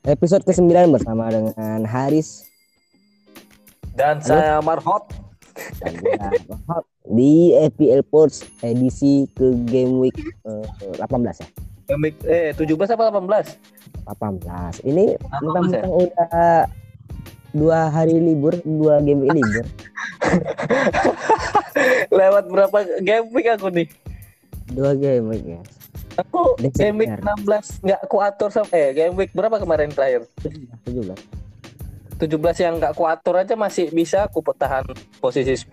Episode ke-9 bersama dengan Haris Dan saya Marhot. dan gua Hot di FPL Sports edisi ke Game Week eh, 18 ya. Pemik eh 17 apa 18? 18. Ini 18 mentang-mentang udah dua hari libur, dua game week libur. Lewat berapa game week aku nih? Dua game week ya. Aku game week 16 nggak aku atur sama eh game week berapa kemarin terakhir? 17. 17 yang nggak aku atur aja masih bisa aku tahan posisi 10.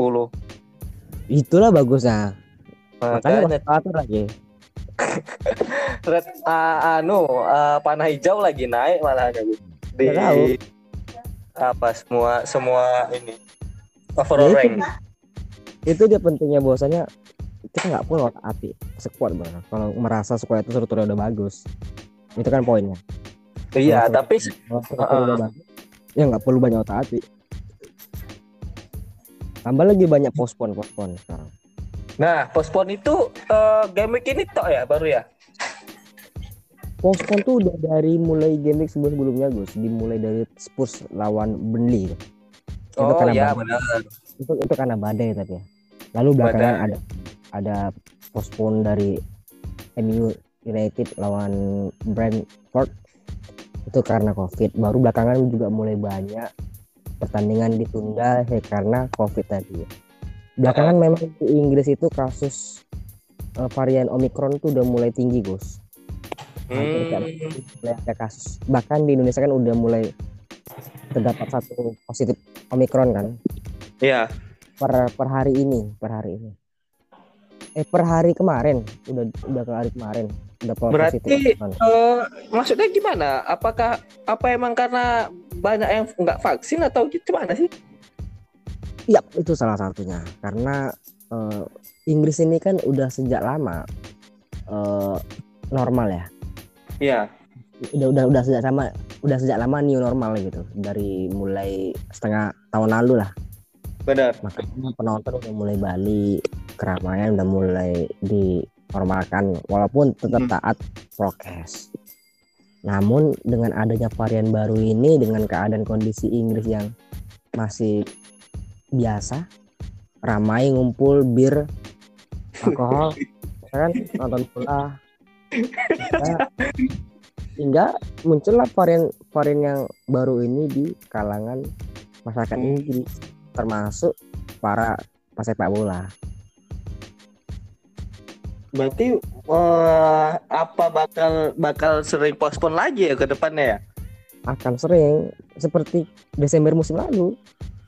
Itulah bagusnya. Makanya Makanya masuk atur lagi. red ah, anu ah, panah hijau lagi naik malah ada di apa semua semua ini overall Ya, itu, rank. itu dia pentingnya bahwasanya kita nggak perlu otak atik sekuat banget. Kalau merasa squad itu strukturnya udah bagus. Itu kan poinnya. Iya, Kalau tapi bagus. Ya nggak perlu banyak otak atik tambah lagi banyak postpone postpone sekarang. Nah postpone itu eh, game week ini tok ya baru ya. postpone tuh udah dari mulai game week sebelum sebelumnya Gus. Dimulai dari Spurs lawan Burnley itu Oh karena iya badai. benar. itu itu karena badai tapi ya. Lalu belakangan Badai. ada ada postpone dari MU United lawan Brentford. Itu karena covid. Baru belakangan juga mulai banyak pertandingan ditunda ya karena covid tadi. Belakangan memang di Inggris itu kasus eh, varian Omicron tuh udah mulai tinggi Gus. Hampir Hmm, mulai ada kasus. Bahkan di Indonesia kan udah mulai terdapat satu positif Omicron kan? Iya. per per hari ini per hari ini eh per hari kemarin udah udah ke hari kemarin udah Berarti-. Eh, maksudnya gimana? Apakah apa emang karena banyak yang nggak vaksin atau gimana sih? Iya itu salah satunya karena eh, Inggris ini kan udah sejak lama eh, normal ya Iya. udah udah udah sejak lama udah sejak lama new normal gitu dari mulai setengah tahun lalu lah Benar. makanya penonton udah mulai balik keramaian udah mulai dinormalkan walaupun tetap Hmm. taat prokes namun dengan adanya varian baru ini dengan keadaan kondisi Inggris yang masih biasa ramai ngumpul bir alkohol ya kan nonton bola Ya, hingga muncullah varian varian yang baru ini di kalangan masyarakat Hmm. Inggris termasuk para pesepak bola. Berarti eh, apa bakal bakal sering postpone lagi ya ke depannya ya? Akan sering seperti Desember musim lalu,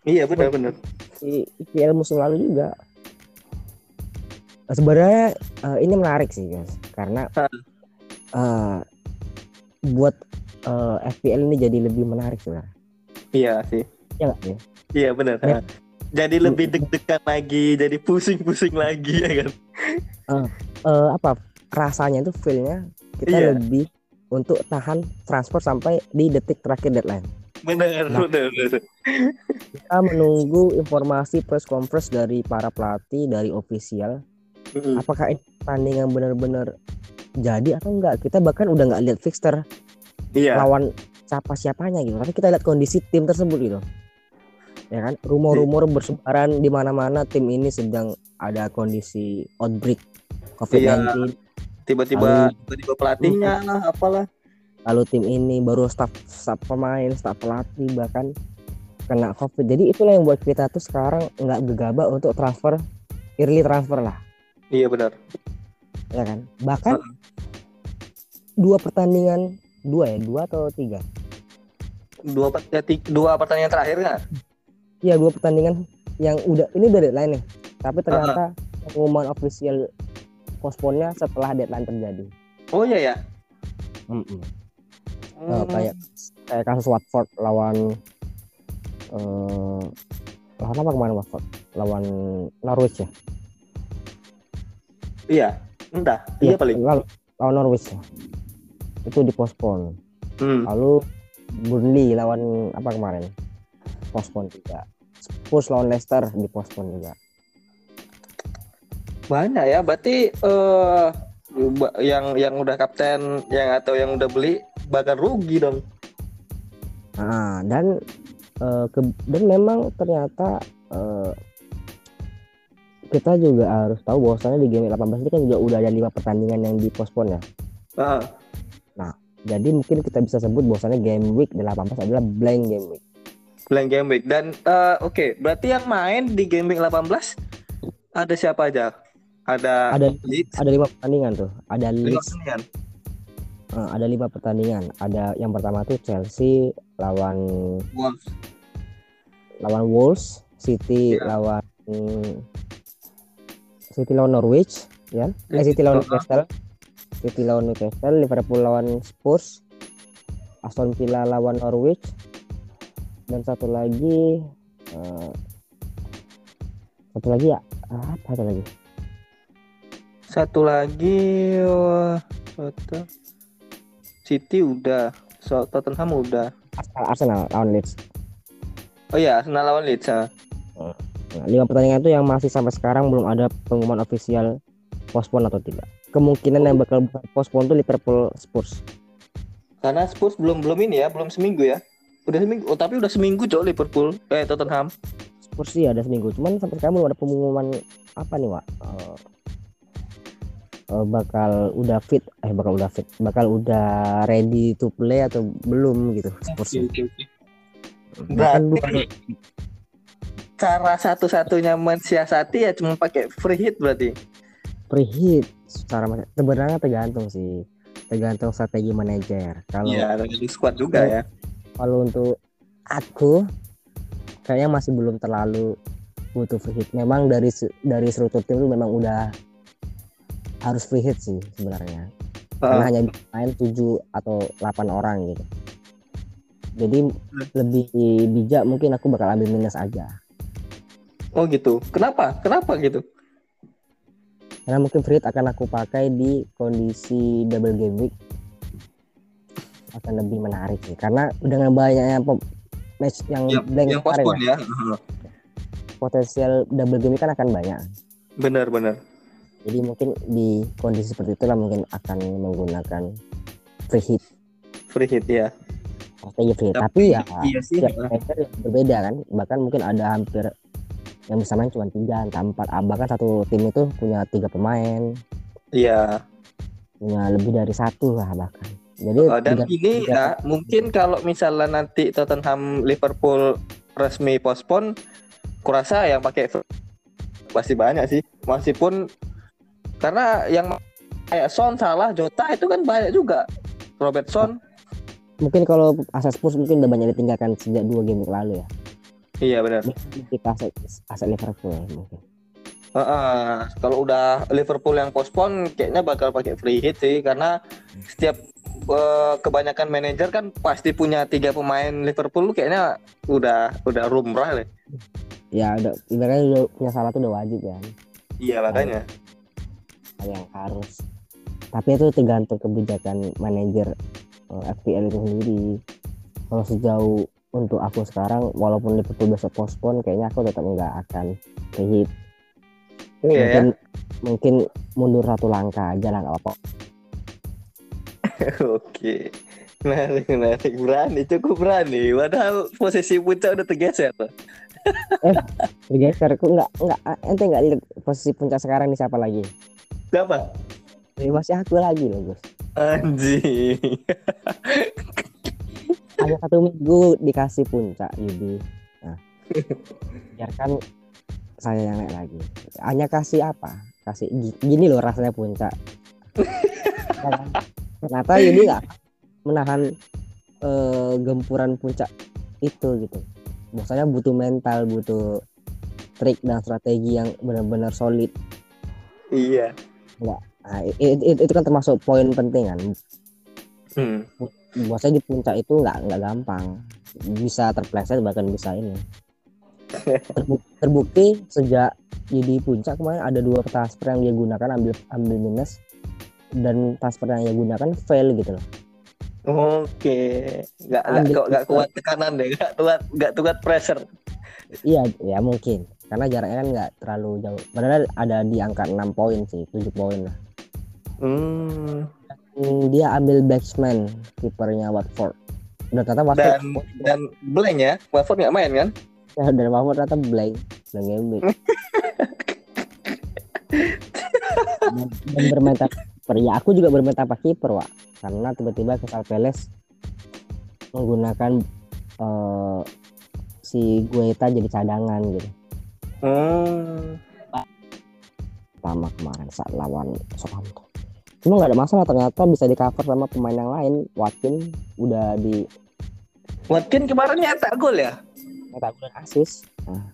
Iya benar benar. di IPL musim lalu juga. Eh, Sebenarnya eh, ini menarik sih guys, karena eh, buat eh, FPL ini jadi lebih menarik sebenarnya. Iya sih. Ya nggak sih? Iya benar. Ya. Jadi lebih deg-degan lagi, jadi pusing-pusing lagi ya kan? Eh, apa rasanya itu feelnya kita Iya. lebih untuk tahan transfer sampai di detik terakhir deadline. Benar Nah. benar benar. kita menunggu informasi press conference dari para pelatih dari official apakah ini pertandingan benar-benar jadi atau enggak kita bahkan udah nggak lihat fixture Iya. lawan siapa siapanya gitu tapi kita lihat kondisi tim tersebut gitu ya kan rumor-rumor bersebaran di mana-mana tim ini sedang ada kondisi outbreak COVID-19 Tiba-tiba tiba-tiba pelatihnya lah apalah. lalu tim ini baru staff staff pemain staff pelatih bahkan kena covid. Jadi itulah yang buat kita tuh sekarang nggak gegabah untuk transfer early transfer lah. Iya benar. ya kan? Bahkan dua pertandingan dua ya? Dua atau tiga? Dua per- ya, dua pertandingan terakhir kan? Iya dua pertandingan yang udah ini udah deadline nih. Tapi ternyata pengumuman official postpone-nya setelah deadline terjadi Oh iya ya. Mm-mm. Eh, Hmm. kayak kayak kasus Watford lawan eh lawan apa kemarin Watford lawan Norwich ya Iya. Entah. Iya paling. lawan, lawan Norwich ya. itu dipospon Hmm. lalu Burnley lawan apa kemarin pospon juga Spurs lawan Leicester dipospon juga Banyak ya. Berarti ba- yang yang udah kapten yang atau yang udah beli bakal rugi dong. Nah, dan eh, ke- dan memang ternyata eh, kita juga harus tahu bahwasannya di game 18 ini kan juga udah ada lima pertandingan yang dipospon ya. Ah, Jadi mungkin kita bisa sebut bahwasannya game week 18 adalah blank game week. blank game week dan eh, oke, berarti yang main di game week 18 ada siapa aja? Ada Ada Leeds, ada lima pertandingan tuh. Ada lima pertandingan. eh, ada lima pertandingan. Ada yang pertama tuh Chelsea lawan Wolves. lawan Wolves, City Iya. lawan City lawan Norwich, ya. Eh, City lawan Iya. Newcastle. City lawan Newcastle, Liverpool lawan Spurs, Aston Villa lawan Norwich, dan satu lagi eh, satu lagi ya apa satu lagi? Satu lagi wah, Tottenham. City udah, so, Tottenham udah. Arsenal, Arsenal lawan Leeds. Oh iya, Arsenal lawan Leeds. ah. Nah, lima pertandingan itu yang masih sampai sekarang belum ada pengumuman ofisial postpone atau tidak. Kemungkinan yang bakal postpone itu Liverpool Spurs. Karena Spurs belum belum ini ya, belum seminggu ya. Udah seminggu. Oh, tapi udah seminggu cok Liverpool. Eh Tottenham. Spurs sih ada seminggu, cuman sampai sekarang belum ada pengumuman apa nih, Wak? Eh, eh, bakal udah fit, eh bakal udah fit, bakal udah ready to play atau belum gitu Spurs. Bahkan belum ada- Cara satu-satunya mensiasati ya cuma pakai free hit berarti. preheat secara mas- sebenarnya tergantung sih, tergantung strategi manajer. Kalau Iya, dari squad juga ya. kalau untuk aku kayaknya masih belum terlalu butuh free hit. Memang dari dari struktur tim itu memang udah harus free hit sih sebenarnya. Karena Ah, hanya main 7 atau 8 orang gitu. Jadi lebih bijak mungkin aku bakal ambil minus aja. oh gitu. Kenapa? Kenapa gitu? Karena mungkin free hit akan aku pakai di kondisi double game week akan lebih menarik sih. Karena dengan banyaknya match yang Yang, blank yang kemarin ya, ya. potensial double game kan akan banyak. Benar-benar. Jadi mungkin di kondisi seperti itulah mungkin akan menggunakan free hit Free hit ya. strategi free hit. Tapi, ya iya sih. yang berbeda kan. Bahkan mungkin ada hampir yang bisa main cuma tiga entah empat Ah, bahkan satu tim itu punya tiga pemain Iya. punya lebih dari satu lah bahkan jadi Oh, dan tiga- ini tiga- ya mungkin kalau misalnya nanti Tottenham Liverpool resmi postpone, kurasa yang pakai pasti banyak sih. Meskipun karena yang kayak Son salah, Jota itu kan banyak juga. Robertson, mungkin kalau aset Spurs mungkin udah banyak ditinggalkan sejak dua game lalu ya iya benar. kita aset aset Liverpool ya, mungkin Heeh, kalau udah Liverpool yang postpone, kayaknya bakal pakai free hit sih karena setiap eh, kebanyakan manajer kan pasti punya tiga pemain Liverpool kayaknya udah udah rumrah deh. ya udah ibaratnya udah punya salah tuh udah wajib kan Iya makanya. hal yang harus tapi itu tergantung kebijakan manajer eh, FPL itu sendiri kalau sejauh untuk aku sekarang walaupun Liverpool besok postpone kayaknya aku tetap nggak akan hit Iya ya. mungkin mungkin mundur satu langkah aja lah nggak apa Oke. Menarik, menarik. Berani, cukup berani. Padahal posisi puncak udah tergeser. tuh. bergeser aku nggak nggak ente nggak lihat posisi puncak sekarang di siapa lagi Siapa? Ini masih aku lagi loh Gus. Anjing. hanya satu minggu dikasih puncak Yudi. Nah biarkan saya yang naik lagi. Hanya kasih apa? Kasih gi- gini loh rasanya puncak. Ternyata Yudi nggak menahan eh, gempuran puncak itu gitu? Maksudnya butuh mental butuh trik dan strategi yang benar-benar solid. Iya. Nah, i- i- i- itu kan termasuk poin penting kan Hmm. Biasanya di puncak itu nggak nggak gampang bisa terpleset bahkan bisa ini Terbu- terbukti sejak jadi puncak kemarin ada dua transfer yang dia gunakan ambil ambil minus dan transfer yang dia gunakan fail gitu loh Oke. Nggak nggak kuat tekanan deh. Nggak kuat nggak kuat pressure. iya ya mungkin karena jaraknya kan nggak terlalu jauh padahal ada di angka 6 poin sih 7 poin lah Hmm. Dia ambil batsman kipernya Watford Dan ternyata Watford dan dan blank ya Watford nggak main kan ya, dan Watford ternyata blank, blank gambit. dan, dan bermain tanpa kiper. Ya aku juga bermain tanpa kiper, Wak. Karena tiba-tiba Crystal Palace menggunakan eh, si Guaita jadi cadangan gitu. Hmm. Pertama kemarin saat lawan Southampton. Cuma nggak ada masalah ternyata bisa di cover sama pemain yang lain. Watkin udah di Watkin kemarin nyetak gol ya nyetak gol dan asis. Nah.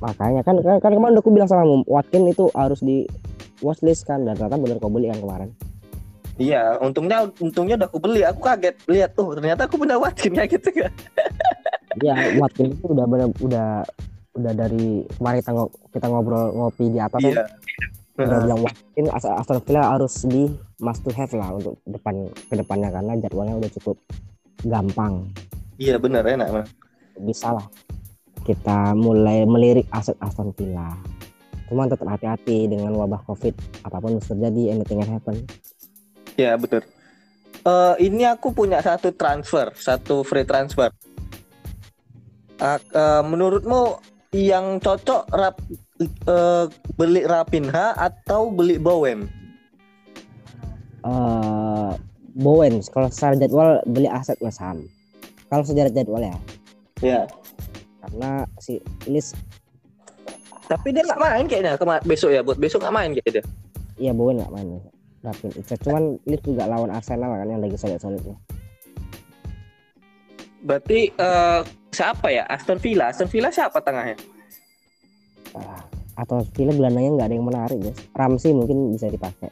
Makanya kan, kan kan kemarin udah aku bilang sama Watkin itu harus di watchlist kan dan ternyata bener kau beli kan kemarin. Iya, untungnya untungnya udah aku beli. Aku kaget lihat tuh, ternyata aku punya Watkin ya gitu kan. Iya, Watkin itu udah bener udah udah dari kemarin kita, ngo- kita ngobrol ngopi di atas kan, Iya. udah bilang Watkin As- Aston Villa harus di must to have lah untuk depan ke depannya karena jadwalnya udah cukup gampang. Iya benar enak Mas. Bisa lah kita mulai melirik aset Aston Villa. Cuman tetap hati-hati dengan wabah Covid. Apa pun bisa terjadi, anything can happen. Iya betul. Eh ini aku punya satu transfer, satu free transfer. Ah, eh, menurutmu yang cocok rap eh, beli Rapinha atau beli Bowen? eh Bowen kalau secara jadwal beli aset West Ham. Kalau secara jadwal ya, Ya. karena si Lis Tapi dia nggak main kayaknya kema- besok ya, buat besok nggak main kayaknya iya Bowen nggak main. Rapin cuman Lis juga lawan Arsenal kan yang lagi solid-solidnya. Berarti eh, siapa ya? Aston Villa. Aston Villa siapa tengahnya? Ah, atau Villa gelandangnya nggak ada yang menarik guys. Ramsey mungkin bisa dipakai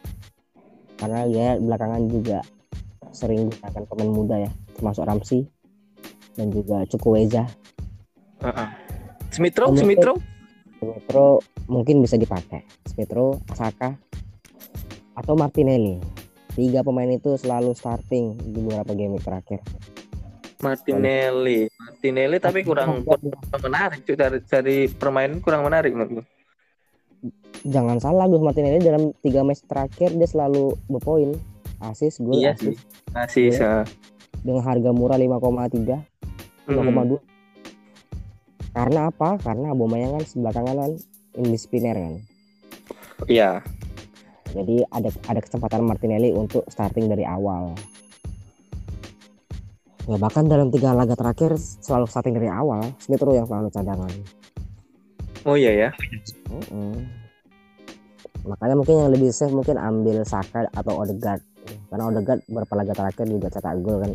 karena dia belakangan juga sering gunakan pemain muda ya, termasuk Ramsey dan juga Chukwueze. Heeh. Smithrow, Mungkin- Smithrow. Smithrow mungkin bisa dipakai. Smithrow, Saka, atau Martinelli. Tiga pemain itu selalu starting di beberapa game terakhir. Martinelli. Martinelli tapi kurang, kurang menarik cuy dari dari permainan kurang menarik menurutku. Jangan salah Gus Martinelli dalam tiga match terakhir dia selalu berpoin, asis, gol, Iya asis Masih Iya. dengan harga murah 5,3, 5,2. Karena apa? Karena Aubameyang kan sebelah kanan kan indisipliner kan. Iya. Jadi ada ada kesempatan Martinelli untuk starting dari awal. Ya bahkan dalam tiga laga terakhir selalu starting dari awal. Smith Rowe yang selalu cadangan. Oh iya ya. Mm-mm. Makanya mungkin yang lebih safe mungkin ambil Saka atau Odegaard. Karena Odegaard beberapa laga terakhir juga cetak gol kan.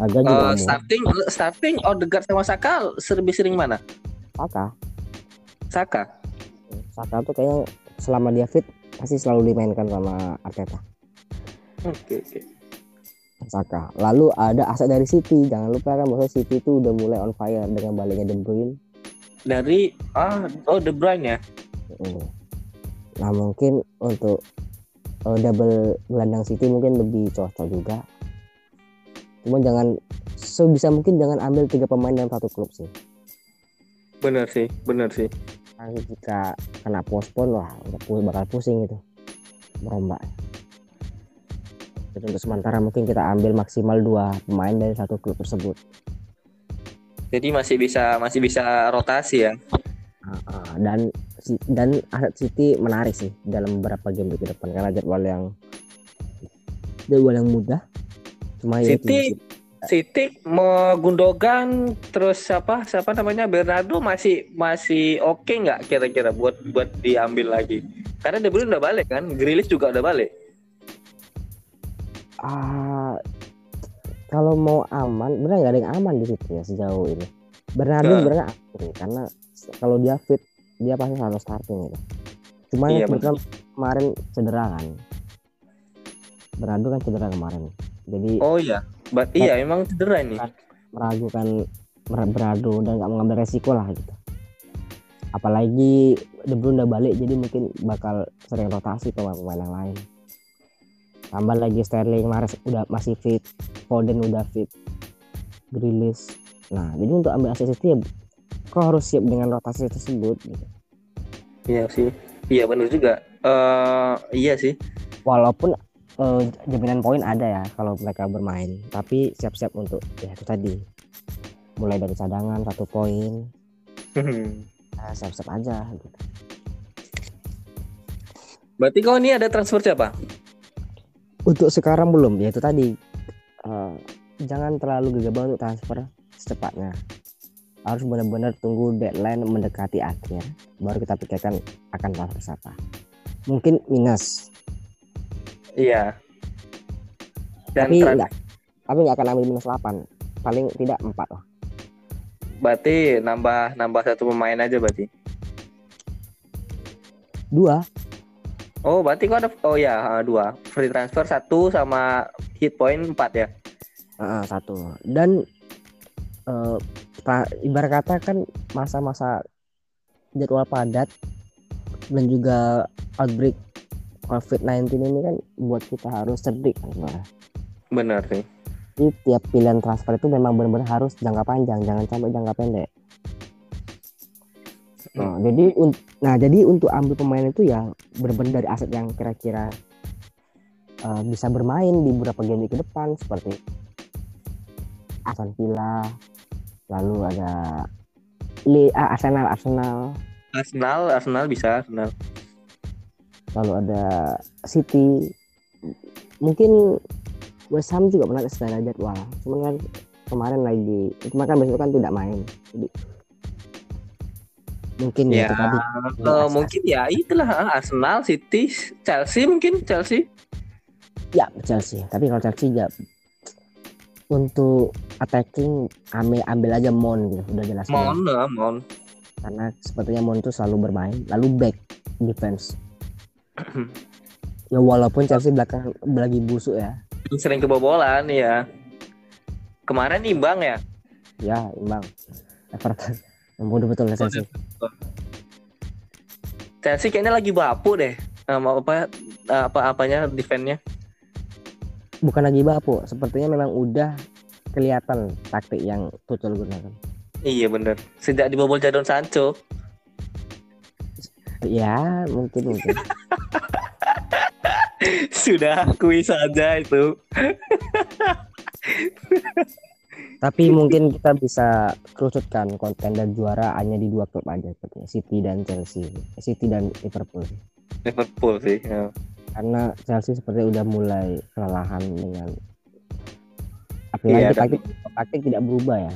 Laga juga murah. starting starting Odegaard sama Saka lebih sering mana? Saka. Saka. Saka tuh kayaknya selama dia fit pasti selalu dimainkan sama Arteta. Oke oke. Saka. Lalu ada aset dari City. Jangan lupa kan bahwa City itu udah mulai on fire dengan baliknya De Bruyne. Dari ah oh De Bruyne ya. Nah mungkin untuk uh, double gelandang City mungkin lebih cocok juga. Cuman jangan sebisa mungkin jangan ambil tiga pemain dalam satu klub sih. Bener sih, bener sih. Nanti jika kena postpone wah udah bakal pusing itu merombak. Jadi untuk sementara mungkin kita ambil maksimal dua pemain dari satu klub tersebut. Jadi masih bisa masih bisa rotasi ya. Dan dan aset City menarik sih dalam beberapa game ke depan karena jadwal yang jadwal yang mudah. Cuma ya City sih. City mau Gundogan terus siapa siapa namanya Bernardo masih masih oke nggak kira-kira buat buat diambil lagi? Karena De Bruyne udah balik kan, Grealish juga udah balik. Ah kalau mau aman benar nggak ada yang aman di situ ya sejauh ini? Bernardo Nah. sih, karena kalau dia fit dia pasti selalu starting gitu. Cuma Iya, kebetulan kemarin cedera kan. Bernardo kan cedera kemarin. Jadi Oh iya, But, iya emang cedera ini. meragukan mer- Bernardo dan nggak mengambil resiko lah gitu. Apalagi De Bruyne udah balik jadi mungkin bakal sering rotasi pemain-pemain yang lain tambah lagi Sterling Mahrez udah masih fit Foden udah fit Grealish nah jadi untuk ambil asis itu ya kau harus siap dengan rotasi tersebut gitu. Iya sih. Iya benar juga. Eh iya sih. walaupun eh, jaminan poin ada ya kalau mereka bermain tapi siap-siap untuk ya itu tadi mulai dari cadangan satu poin nah, siap-siap aja gitu. Berarti kau ini ada transfer siapa? Untuk sekarang belum. Ya itu tadi. Eh, jangan terlalu gegabah untuk transfer secepatnya. Harus benar-benar tunggu deadline mendekati akhir baru kita pikirkan akan transfer siapa. Mungkin minus Iya. Dan tapi enggak tapi nggak akan ambil minus 8 paling tidak empat lah. Berarti nambah nambah satu pemain aja berarti. dua Oh, berarti kau ada oh ya, dua. Free transfer satu sama hit point empat ya. Ah, satu dan pa- ibarat kata kan masa-masa jadwal padat dan juga outbreak COVID-19 ini kan buat kita harus cerdik kan. Benar sih. Jadi tiap pilihan transfer itu memang benar-benar harus jangka panjang, jangan sampai jangka pendek. Nah, jadi un- nah jadi untuk ambil pemain itu ya benar-benar dari aset yang kira-kira eh, bisa bermain di beberapa game ke depan seperti Aston Villa, lalu ada Li- ah, Arsenal, Arsenal, Arsenal, Arsenal bisa Arsenal. lalu ada City, mungkin West Ham juga pernah secara jadwal, cuman kan kemarin lagi, cuma kan besok kan tidak main, jadi mungkin ya, Ya, itu tadi. eh, mungkin ya itulah eh, Arsenal, City, Chelsea mungkin Chelsea. Ya Chelsea. Tapi kalau Chelsea ya untuk attacking ambil ambil aja Mon gitu udah jelas Mon, eh, Mon. karena sepertinya Mon itu selalu bermain lalu back defense ya walaupun Chelsea belakang lagi busuk ya Sering kebobolan ya. Kemarin imbang ya. ya imbang Everton membunuh betul Chelsea Chelsea kayaknya lagi bapu deh. Sama apa apa apanya defense-nya. bukan lagi bapuk sepertinya memang udah kelihatan taktik yang Tuchel gunakan Iya bener. Sejak dibobol Jadon Sancho. ya mungkin mungkin Sudah akui saja itu. tapi mungkin kita bisa kerucutkan kontender juara hanya di dua klub aja sepertinya City dan Chelsea City dan Liverpool Liverpool sih. ya. karena Chelsea seperti udah mulai kelelahan dengan Iya, apalagi dan- taktik taktik tidak berubah ya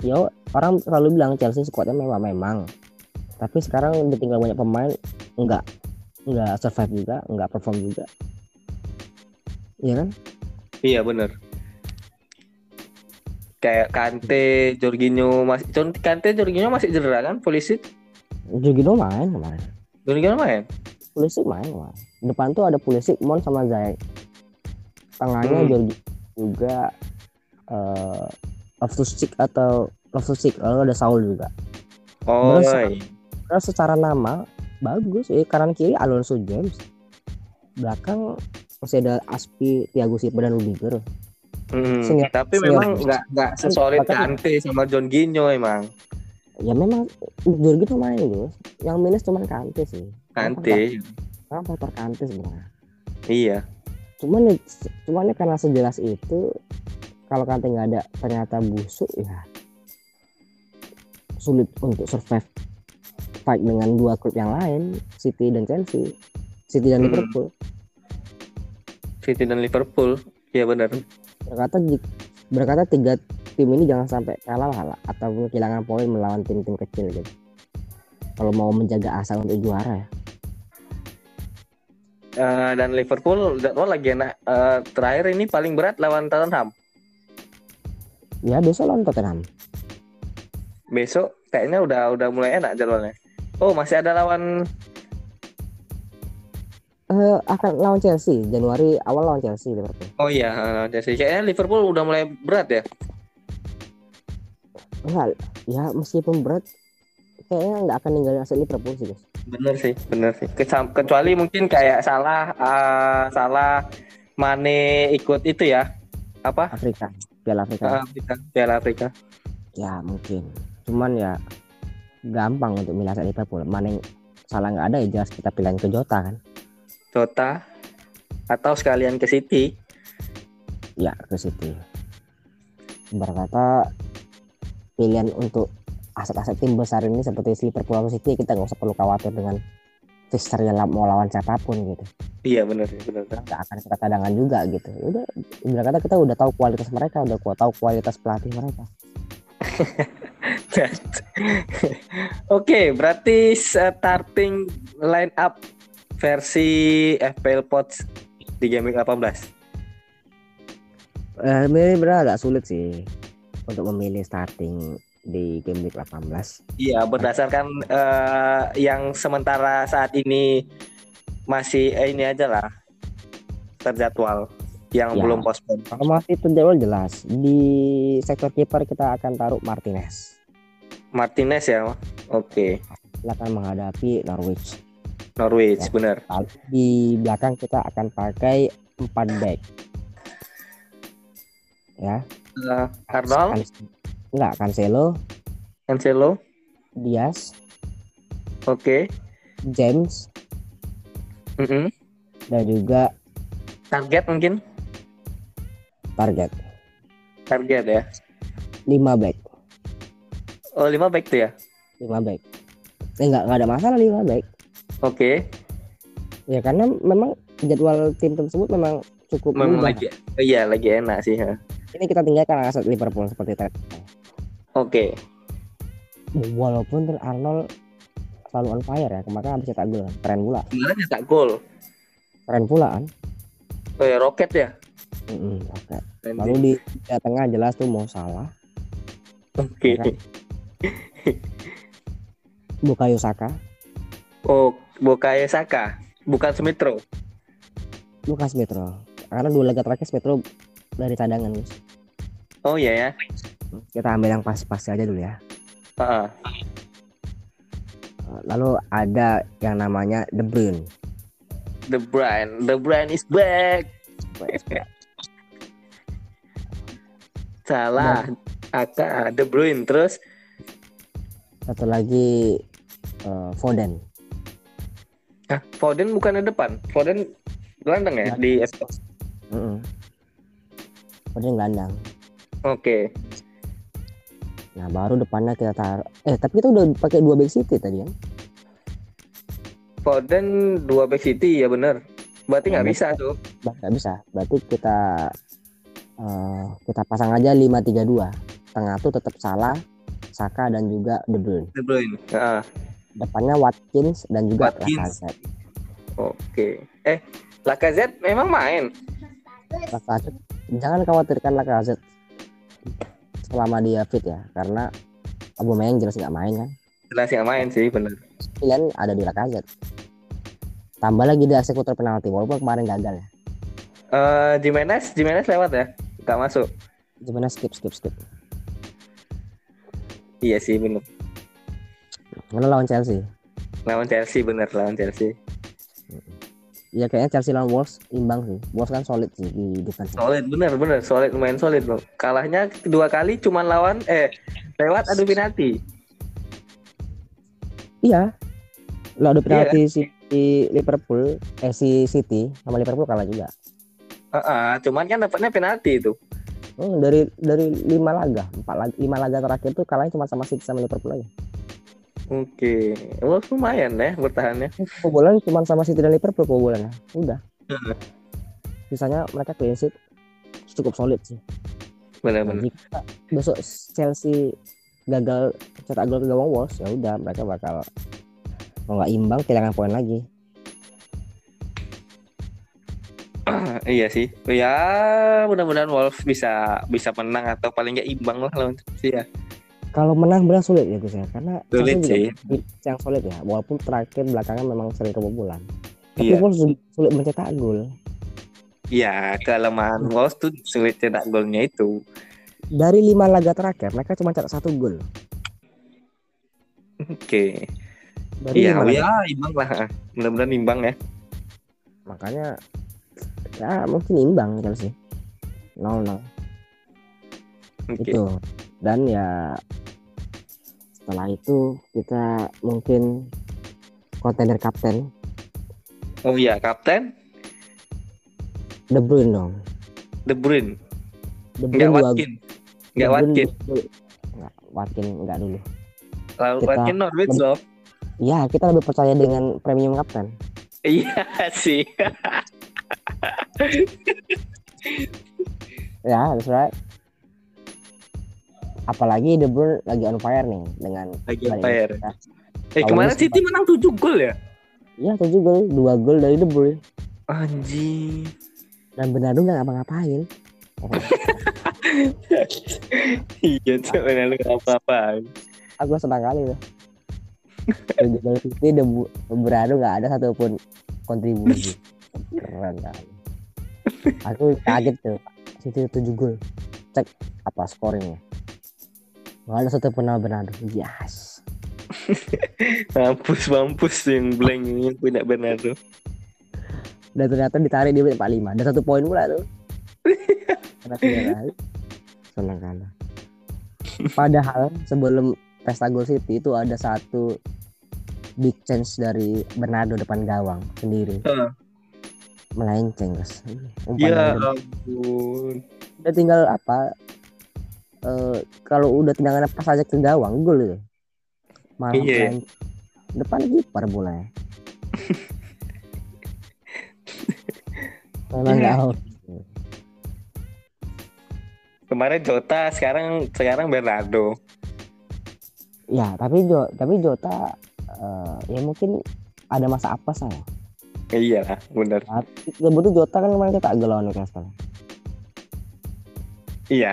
yo orang selalu bilang Chelsea skuadnya memang memang tapi sekarang ditinggal banyak pemain enggak enggak survive juga enggak perform juga Iya kan iya bener. Kayak Kante, Jorginho masih Kante, Jorginho masih cedera kan? Polisi, Jorginho main kemarin Jorginho main. Pulisic main kemarin depan tuh ada Pulisic Mon sama Zayek tengahnya Hmm. Jorginho juga eh Loftus-Cheek atau Loftus-Cheek. Lalu ada Saul juga. Oh, Terus, iya. Karena secara nama bagus eh kanan kiri Alonso James. Belakang masih ada Aspi Thiago Silva dan Rudiger Hmm, Senior- tapi senior. memang nggak nggak sesolid Bahkan- Kante sama Jorginho emang. ya memang Jorginho main gitu yang minus cuma Kante sih Kante, Karena faktor Kante sebenarnya iya. cuman ya- cuman ya karena sejelas itu kalau Kante nggak ada ternyata busuk ya sulit untuk survive fight dengan dua klub yang lain City dan Chelsea City dan Hmm. Liverpool City dan Liverpool, iya benar. Berkata berkata tiga tim ini jangan sampai kalah lah atau kehilangan poin melawan tim-tim kecil gitu kalau mau menjaga asa untuk juara ya Eh, dan Liverpool jadwal lagi enak. Eh, terakhir ini paling berat lawan Tottenham. ya besok lawan Tottenham Besok kayaknya udah udah mulai enak jadwalnya. Oh masih ada lawan Eh, akan lawan Chelsea Januari awal lawan Chelsea Liverpool Oh iya lawan Chelsea. Kayaknya Liverpool udah mulai berat ya. enggak ya meskipun berat kayaknya nggak akan ninggalin aset Liverpool sih guys Bener sih, bener sih. Kecam- Kecuali mungkin kayak salah eh, salah Mane ikut itu ya apa? Afrika Piala Afrika Ah, Afrika, Piala Afrika. ya mungkin cuman ya gampang untuk milih aset Liverpool yang salah nggak ada ya jelas kita pilihan ke Jota kan Jota, atau sekalian ke City. Ya ke City. Berkata pilihan untuk aset-aset tim besar ini seperti Liverpool atau City kita nggak usah perlu khawatir dengan fixture yang mau lawan siapa pun gitu. Iya benar benar. Nggak akan kita cadangan juga gitu. Ya udah berkata kita udah tahu kualitas mereka, udah tahu kualitas pelatih mereka. Oke, berarti starting line up versi FPL Pots di game 18. Eh, ini benar agak sulit sih untuk memilih starting di game week 18. Iya, berdasarkan uh, yang sementara saat ini masih eh, ini aja lah terjadwal yang ya. belum postpone. Kalau masih terjadwal jelas di sektor kiper kita akan taruh Martinez. Martinez ya, oke. Okay. akan menghadapi Norwich. Norwich, ya. benar. Di belakang kita akan pakai empat back. Ya. Uh, Arnold. Enggak, Cancelo. Cancelo. Diaz. Oke. Okay. James. Mm -hmm. Dan juga target mungkin target. Target ya. 5 back. Oh, 5 back tuh ya? 5 back. Eh enggak enggak ada masalah 5 back. Oke. Okay. Ya karena memang jadwal tim tersebut memang cukup memang lagi oh, iya lagi enak sih ya. Ini kita tinggalkan aset Liverpool seperti tadi. Oke. Okay. Walaupun Arnold selalu on fire ya, kemarin habis cetak gol, keren pula. Kemarin cetak gol. Keren pula kan? Oh ya roket ya? Mm -hmm, roket. Lalu di tengah jelas tuh mau salah. Oke. Okay. Ya kan? Bukayo Saka. Oh, Bukayo Saka. Bukan Smithro. Bukan Smithro. Karena dua laga terakhir Smithro dari cadangan, guys. Oh iya ya. Kita ambil yang pas-pas aja dulu ya. Uh -uh. Lalu ada yang namanya De Bruyne. The Bruyne, The Bruyne is back. Salah. Aka De Bruyne terus satu lagi uh, Foden. Ah, Foden bukan di depan. Foden gelandang ya di Xbox. Mm -hmm. Foden gelandang. Oke. Okay. Nah, baru depannya kita taruh eh tapi kita udah pakai dua back city tadi kan? Foden dua back city ya bener. Berarti nggak bisa tuh. Nggak bisa. Berarti kita uh, kita pasang aja lima tiga dua tengah tuh tetap salah Saka dan juga De Bruyne. De Bruyne. Uh. Depannya Watkins dan juga Watkins. Lacazette. Oke. Eh, Lacazette memang main. Lacazette. Jangan khawatirkan Lacazette selama dia fit ya, karena Abu Mayang jelas nggak main kan. Jelas nggak main sih, benar. Pilihan ada di Lacazette. Tambah lagi dia eksekutor penalti, walaupun kemarin gagal ya. Eh, uh, Jimenez, Jimenez lewat ya? Gak masuk. Jimenez skip, skip, skip. Iya sih benar. Mana lawan Chelsea? Lawan Chelsea bener lawan Chelsea. Ya kayaknya Chelsea lawan Wolves imbang sih. Wolves kan solid sih di depan. Solid bener bener solid lumayan solid loh. Kalahnya dua kali cuma lawan eh lewat adu penalti. Iya. Lo adu penalti iya. si Liverpool eh si City sama Liverpool kalah juga. Uh, uh, cuman kan dapatnya penalti itu. Hmm, dari dari lima laga, empat laga, lima laga terakhir tuh kalahnya cuma sama City sama Liverpool aja. Oke, okay. Oh, lumayan ya bertahannya. Kebobolan cuma sama City dan Liverpool kebobolannya. Udah. Sisanya mereka clean sheet cukup solid sih. Benar-benar. Nah, besok Chelsea gagal cetak gol ke gawang Wolves, ya udah mereka bakal kalau nggak imbang kehilangan poin lagi. iya sih. Ya mudah-mudahan Wolf bisa bisa menang atau paling nggak imbang lah lawan Chelsea ya. Kalau menang benar sulit ya Gus ya karena sulit sih. yang sulit ya walaupun terakhir belakangan memang sering kebobolan. Tapi iya. Wolves sulit, mencetak gol. Iya, kelemahan Wolves tuh sulit cetak golnya itu. Dari lima laga terakhir mereka cuma cetak satu gol. Oke. Okay. Iya, ya imbang lah. Mudah-mudahan imbang ya. Makanya ya mungkin imbang Chelsea nol nol okay. itu dan ya setelah itu kita mungkin kontender kapten oh iya kapten De Bruyne dong. De Bruyne. De Enggak dua- Watkin. Bruyne Watkin. Nggak, Watkin enggak dulu. Lalu Kita- Watkin Norwich loh. Ya, kita lebih percaya dengan premium kapten. Iya sih. Ya, that's right. Apalagi De Bruyne lagi on fire nih dengan Lagi balik fire. Indonesia. Eh Lawannya kemarin City menang 7 gol ya? Iya, tujuh gol, dua gol dari De Bruyne Anjing. dan Bernardo nggak ngapa-ngapain. iya lu nggak apa-apa. Aku senang kali tuh. Dari City De Bernardo nggak ada satupun kontribusi. Keren kali. Aku kaget tuh. City tujuh gol. Cek apa skornya. Nggak ada satupun nama Bernardo. Yes. Mampus mampus yang blank ini yang punya Bernardo. Dan ternyata ditarik dia 45. Dan satu poin pula tuh. Senang kalah. Padahal sebelum pesta gol City itu ada satu big chance dari Bernardo depan gawang sendiri. Heeh. Melenceng guys. Umpan Ya ampun. udah tinggal apa? Eh kalau udah tendangannya pas aja ke gawang gol itu. Malah Iya. Depan kiper boleh. Memang nggak out. Kemarin Jota, sekarang sekarang Bernardo. Ya, tapi Jo, tapi Jota eh, ya mungkin ada masa apa saya. Iya lah, benar. Sebetulnya Jota kan kemarin kita agak lawan Newcastle. Iya.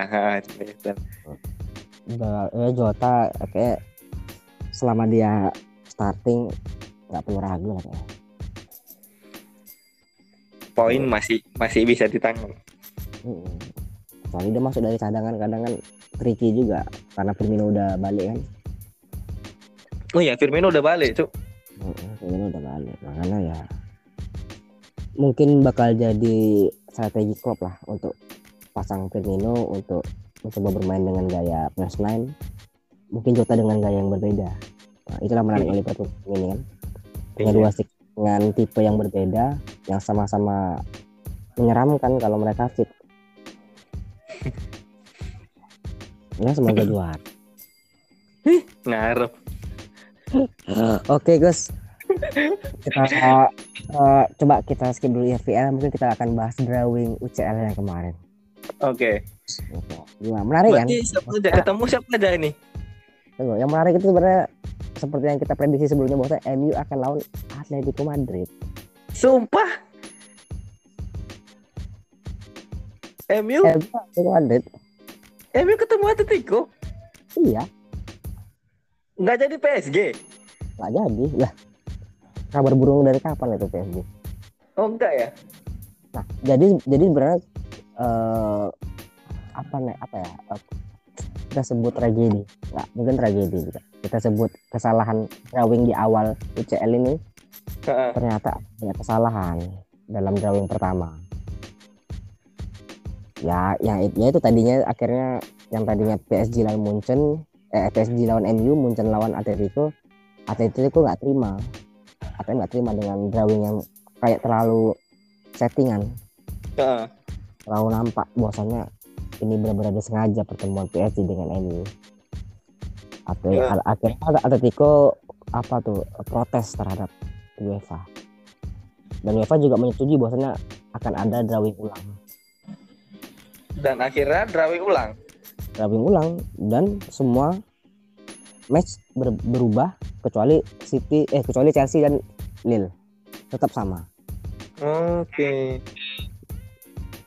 Udah, ya Jota kayak selama dia starting nggak perlu ragu lah poin masih masih bisa ditanggung. Mm-mm. Soalnya dia masuk dari cadangan kadang kan tricky juga karena Firmino udah balik kan. Oh iya, Firmino udah balik, Cuk. Firmino udah balik makanya ya mungkin bakal jadi strategi klub lah untuk pasang Firmino untuk mencoba bermain dengan gaya plus nine mungkin Jota dengan gaya yang berbeda. Nah, itulah menariknya Liverpool ini kan. Punya Iya. dua stick dengan tipe yang berbeda yang sama-sama menyeramkan kalau mereka fit. Ya semoga juara. Ngarep. Oke Gus, kita eh, coba kita skip dulu FPL, mungkin kita akan bahas drawing UCL yang kemarin. Oke. Oke. Gimana? Menarik kan? Berarti siapa aja ketemu siapa aja ini? Tunggu, yang menarik itu sebenarnya seperti yang kita prediksi sebelumnya bahwa MU akan lawan Atletico Madrid. Sumpah. MU, Atletico Madrid, MU ketemu Atletico. iya, Nggak jadi PSG. nggak jadi lah. Kabar burung dari kapan itu PSG? Oh enggak ya? Nah, jadi jadi sebenarnya eh apa nih apa ya? eh, kita sebut tragedi, nggak mungkin tragedi juga. Kita sebut kesalahan drawing di awal UCL ini ternyata ada kesalahan dalam drawing pertama. Ya, yang itu, ya itu tadinya akhirnya yang tadinya PSG lawan Munchen, eh PSG lawan MU, Munchen lawan Atletico, Atletico nggak terima, atau nggak terima dengan drawing yang kayak terlalu settingan. Terlalu nampak bahwasannya ini benar-benar disengaja pertemuan PSG dengan MU. Atau Ya. akhirnya Atletico apa tuh protes terhadap UEFA. Dan UEFA juga menyetujui bahwasanya akan ada drawing ulang, Dan akhirnya drawing ulang. drawing ulang dan semua match ber- berubah kecuali City eh kecuali Chelsea dan Lille tetap sama. Oke.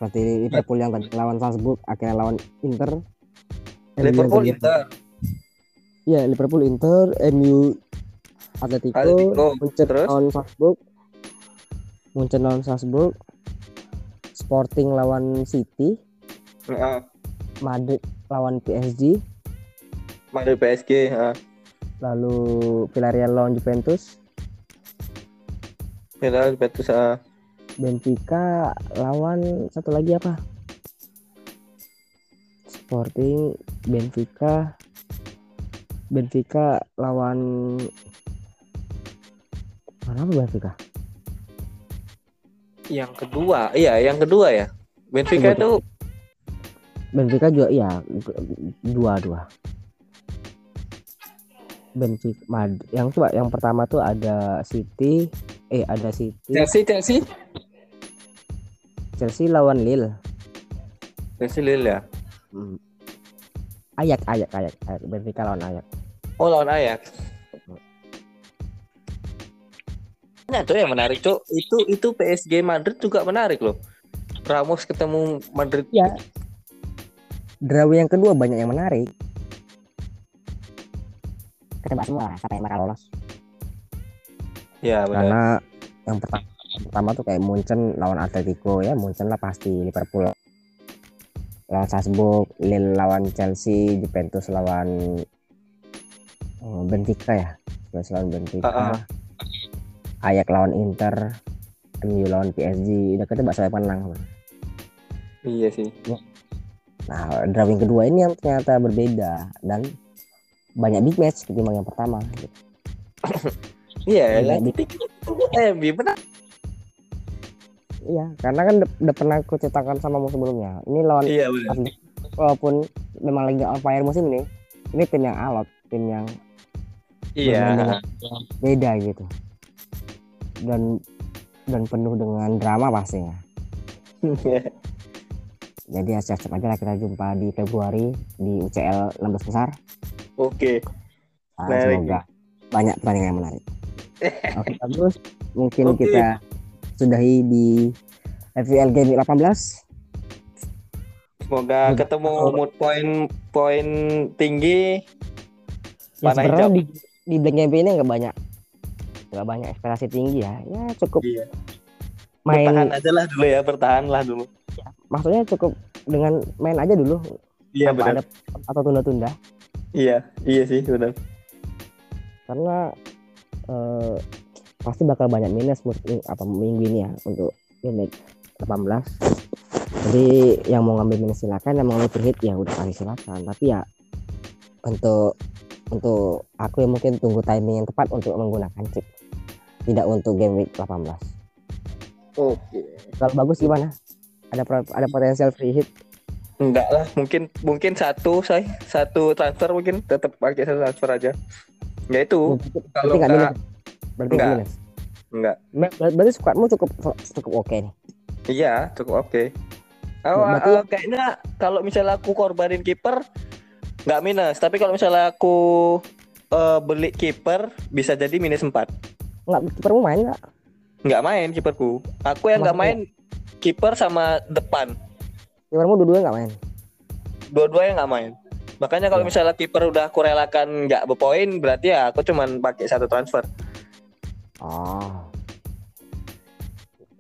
Seperti Liverpool yang tadi lawan Salzburg akhirnya lawan Inter. Liverpool Inter. Iya Liverpool Inter, MU Atletico, Atletico, Munchen terus? lawan Salzburg, Munchen lawan Salzburg, Sporting lawan City, Heeh. Madrid lawan PSG, Madrid PSG. Heeh. lalu Villarreal lawan Juventus, Villarreal Betis. heeh. Benfica lawan satu lagi apa? Sporting, Benfica, Benfica lawan mana apa Benfica? Yang kedua, iya yang kedua ya. Benfica itu Benfica juga iya dua dua. Benfica Mad yang coba yang pertama tuh ada City eh ada City Chelsea Chelsea Chelsea lawan Lille. Chelsea Lille ya. Hmm. Ayak ayak ayak ayak Benfica lawan ayak. Oh lawan Ajax. Nah tuh yang menarik tuh itu itu PSG Madrid juga menarik loh. Ramos ketemu Madrid. Ya. Draw yang kedua banyak yang menarik. Ketebak semua siapa yang bakal lolos. Ya benar. Karena yang pertama pertama tuh kayak Munchen lawan Atletico ya, Munchen lah pasti Liverpool lawan Salzburg, Lille lawan Chelsea, Juventus lawan oh, Benfica ya, Juventus lawan Benfica, Ah, ah. Ajax lawan Inter, MU lawan PSG, udah siapa yang menang. Iya sih. Nah, drawing kedua ini yang ternyata berbeda dan banyak big match ketimbang yang pertama. gitu. Iya, Iya, lah. Eh, benar. Iya, karena kan udah, pernah aku ceritakan sama musuh sebelumnya. Ini lawan Iya walaupun memang lagi on fire musim ini, ini tim yang alot, tim yang Iya. beda gitu. Dan dan penuh dengan drama pastinya. Jadi ya siap-siap aja lah kita jumpa di Februari di UCL 16 besar. Oke. Ah, Menarik. semoga banyak pertandingan yang menarik. Oke bagus. Mungkin Oke. kita sudahi di FPL Game 18. Semoga ketemu mood point poin tinggi. Ya Panah sebenarnya hijau. di di Black Game ini nggak banyak nggak banyak ekspektasi tinggi ya. Ya cukup Iya. main Bertahan aja lah dulu ya, bertahan lah dulu. maksudnya cukup dengan main aja dulu Iya benar. ada atau tunda-tunda Iya, iya sih benar. karena eh, pasti bakal banyak minus mus- apa minggu ini ya untuk game week 18 jadi yang mau ngambil minus silakan yang mau ngambil free hit ya udah kasih silakan. Tapi ya untuk untuk aku yang mungkin tunggu timing yang tepat untuk menggunakan chip. Tidak untuk game week 18 Oke. kalau bagus gimana? Ada ada potensial free hit? Enggak lah, mungkin mungkin satu saya satu transfer mungkin tetap pakai satu transfer aja. Ya itu. Kalau nggak enggak berarti nggak enggak. minus enggak. Ber- berarti squadmu cukup cukup oke nih Iya, cukup oke. Oh, Berarti- eh, kayaknya kalau misalnya aku korbanin kiper nggak minus, tapi kalau misalnya aku eh, beli kiper bisa jadi minus 4. nggak kipermu main nggak Nggak main kiperku. Aku yang nggak Maksudnya? main kiper sama depan. kipermu dua-duanya nggak main Dua-duanya nggak main. Makanya kalau Ya. misalnya kiper udah aku relakan nggak berpoin, berarti ya aku cuman pakai satu transfer. Oh.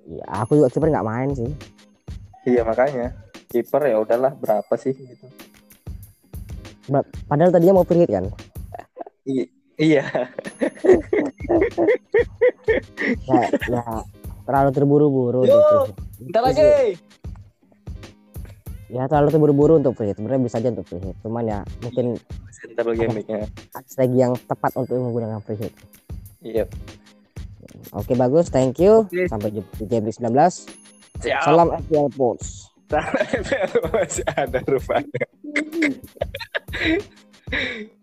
Ya, aku juga kiper nggak main sih. Iya makanya kiper ya udahlah berapa sih gitu. Padahal tadinya mau free hit kan. I- iya. Ya, ya terlalu terburu-buru. Bentar lagi. Ya terlalu terburu-buru untuk free hit. Sebenarnya bisa aja untuk free hit. Cuman ya mungkin lagi mic-nya. ada strategi yang tepat untuk menggunakan free hit. Iya. Oke bagus, thank you. Oke. Sampai jumpa di game week 19. Siap. Salam FPL Pulse. Masih ada rupanya.